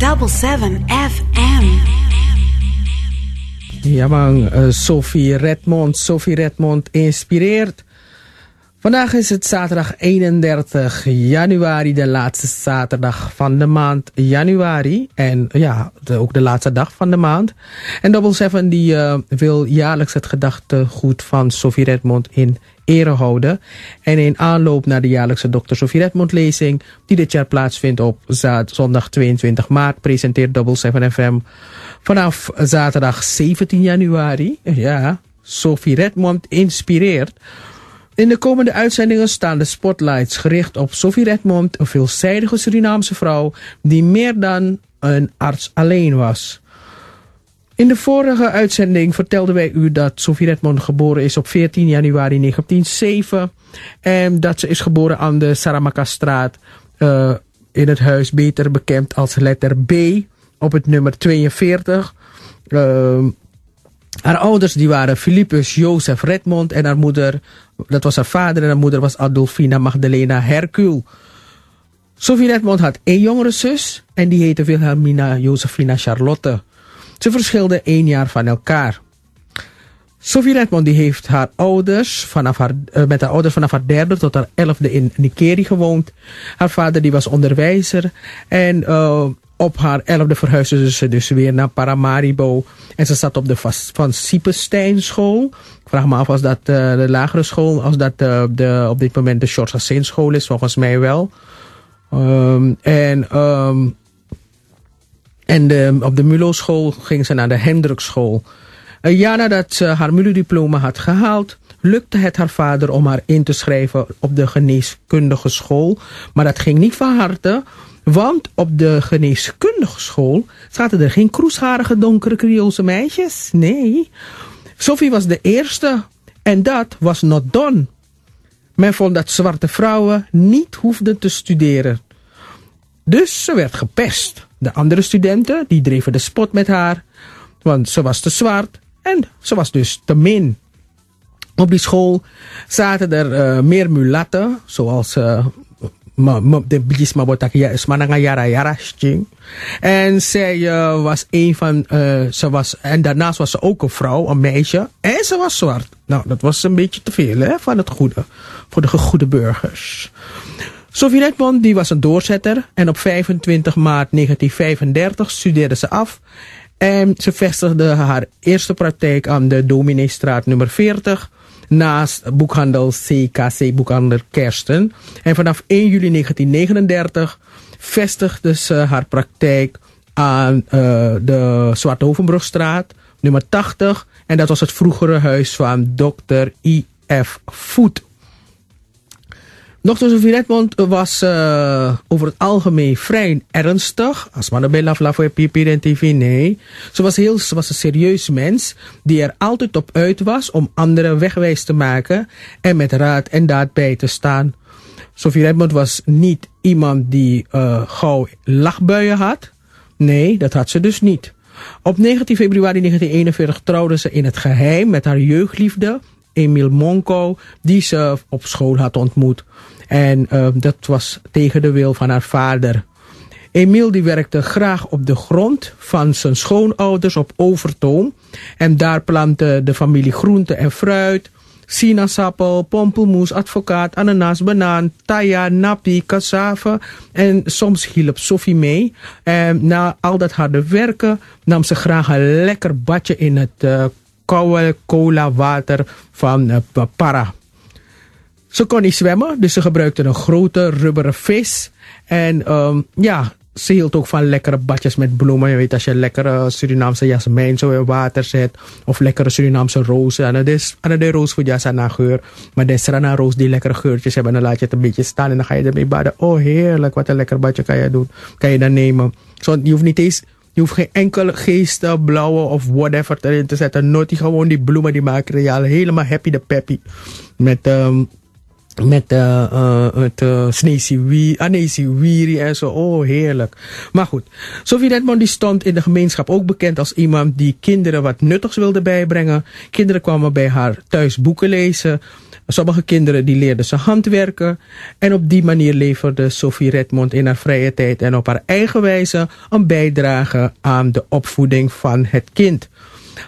Double 7 FM. Ja man, uh, Sophie Redmond. Sophie Redmond inspireert. Vandaag is het zaterdag 31 januari, de laatste zaterdag van de maand januari. En ja, ook de laatste dag van de maand. En Double Seven die uh, wil jaarlijks het gedachtegoed van Sophie Redmond in ere houden. En in aanloop naar de jaarlijkse Dr. Sophie Redmond lezing, die dit jaar plaatsvindt op zondag 22 maart, presenteert Double 7 FM vanaf zaterdag 17 januari. Ja, Sophie Redmond inspireert. In de komende uitzendingen staan de spotlights gericht op Sophie Redmond, een veelzijdige Surinaamse vrouw die meer dan een arts alleen was. In de vorige uitzending vertelden wij u dat Sophie Redmond geboren is op 14 januari 1907. En dat ze is geboren aan de Saramaka-straat uh, in het huis beter bekend als letter B op het nummer 42. Uh, haar ouders die waren Philippus Jozef Redmond en haar moeder, dat was haar vader en haar moeder was Adolfina Magdalena Hercule. Sophie Redmond had één jongere zus en die heette Wilhelmina Josefina Charlotte. Ze verschilden één jaar van elkaar. Sophie Redmond die heeft haar ouders vanaf haar, uh, met haar ouders vanaf haar derde tot haar elfde in Nikeri gewoond. Haar vader die was onderwijzer en uh, op haar elfde verhuisde ze dus weer naar Paramaribo. En ze zat op de Van Siepenstein school. Ik vraag me af als dat uh, de lagere school, als dat de, op dit moment de George school is, volgens mij wel. Um, en um, en op de Mulo-school ging ze naar de Hendrikschool. Een jaar nadat ze haar Mulo-diploma had gehaald, lukte het haar vader om haar in te schrijven op de geneeskundige school. Maar dat ging niet van harte, want op de geneeskundige school zaten er geen kroesharige donkere Creoolse meisjes. Nee, Sophie was de eerste en dat was not done. Men vond dat zwarte vrouwen niet hoefden te studeren. Dus ze werd gepest. De andere studenten die dreven de spot met haar, want ze was te zwart en ze was dus te min. Op die school zaten er uh, meer mulatten, zoals uh, de Blisma Botakia Smananga Yara Yara En zij uh, was een van, ze was, en daarnaast was ze ook een vrouw, een meisje, en ze was zwart. Nou, dat was een beetje te veel hè, van het goede, voor de goede burgers. Sophie Redmond die was een doorzetter en op 25 maart 1935 studeerde ze af. En ze vestigde haar eerste praktijk aan de Domineestraat nummer 40 naast boekhandel CKC Boekhandel Kersten. En vanaf 1 juli 1939 vestigde ze haar praktijk aan uh, de Zwarthovenbrugstraat nummer 80. En dat was het vroegere huis van dokter I.F. Voet. Dr. Sophie Redmond was uh, over het algemeen vrij ernstig. Als man bij Laf voor en TV, nee. Ze was, heel, ze was een serieus mens die er altijd op uit was om anderen wegwijs te maken en met raad en daad bij te staan. Sophie Redmond was niet iemand die uh, gauw lachbuien had. Nee, dat had ze dus niet. Op 19 februari 1941 trouwde ze in het geheim met haar jeugdliefde, Emil Monko, die ze op school had ontmoet. En uh, dat was tegen de wil van haar vader. Emiel die werkte graag op de grond van zijn schoonouders op Overtoom. En daar plantte de familie groente en fruit, sinaasappel, pompelmoes, advocaat, ananas, banaan, taya, napi, cassave. En soms hielp Sophie mee. En na al dat harde werken nam ze graag een lekker badje in het uh, koude cola water van uh, Para. Ze kon niet zwemmen, dus ze gebruikte een grote rubberen vis. En um, ja, ze hield ook van lekkere badjes met bloemen. Je weet, als je lekkere Surinaamse jasmijn zo in water zet. Of lekkere Surinaamse rozen. En dat is de roos voor jasana geur. Maar de serana roos die lekkere geurtjes hebben. En dan laat je het een beetje staan en dan ga je ermee baden. Oh heerlijk, wat een lekker badje kan je doen. Kan je dan nemen. Zo, je hoeft niet eens... Je hoeft geen enkele geesten, blauwe of whatever erin te zetten. Nooit gewoon die bloemen die maken je helemaal happy de peppy. Met um, met uh, uh, het uh, en zo. Oh, heerlijk. Maar goed, Sophie Redmond die stond in de gemeenschap ook bekend als iemand die kinderen wat nuttigs wilde bijbrengen. Kinderen kwamen bij haar thuis boeken lezen. Sommige kinderen die leerden ze handwerken. En op die manier leverde Sophie Redmond in haar vrije tijd en op haar eigen wijze een bijdrage aan de opvoeding van het kind.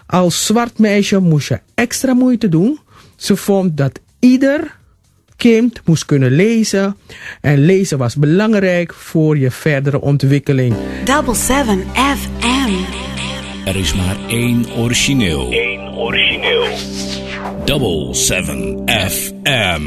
Als zwart meisje moest je extra moeite doen. Ze vond dat ieder kind moest kunnen lezen. En lezen was belangrijk voor je verdere ontwikkeling. Double 7 FM. Er is maar één origineel. Eén origineel. Double 7 FM.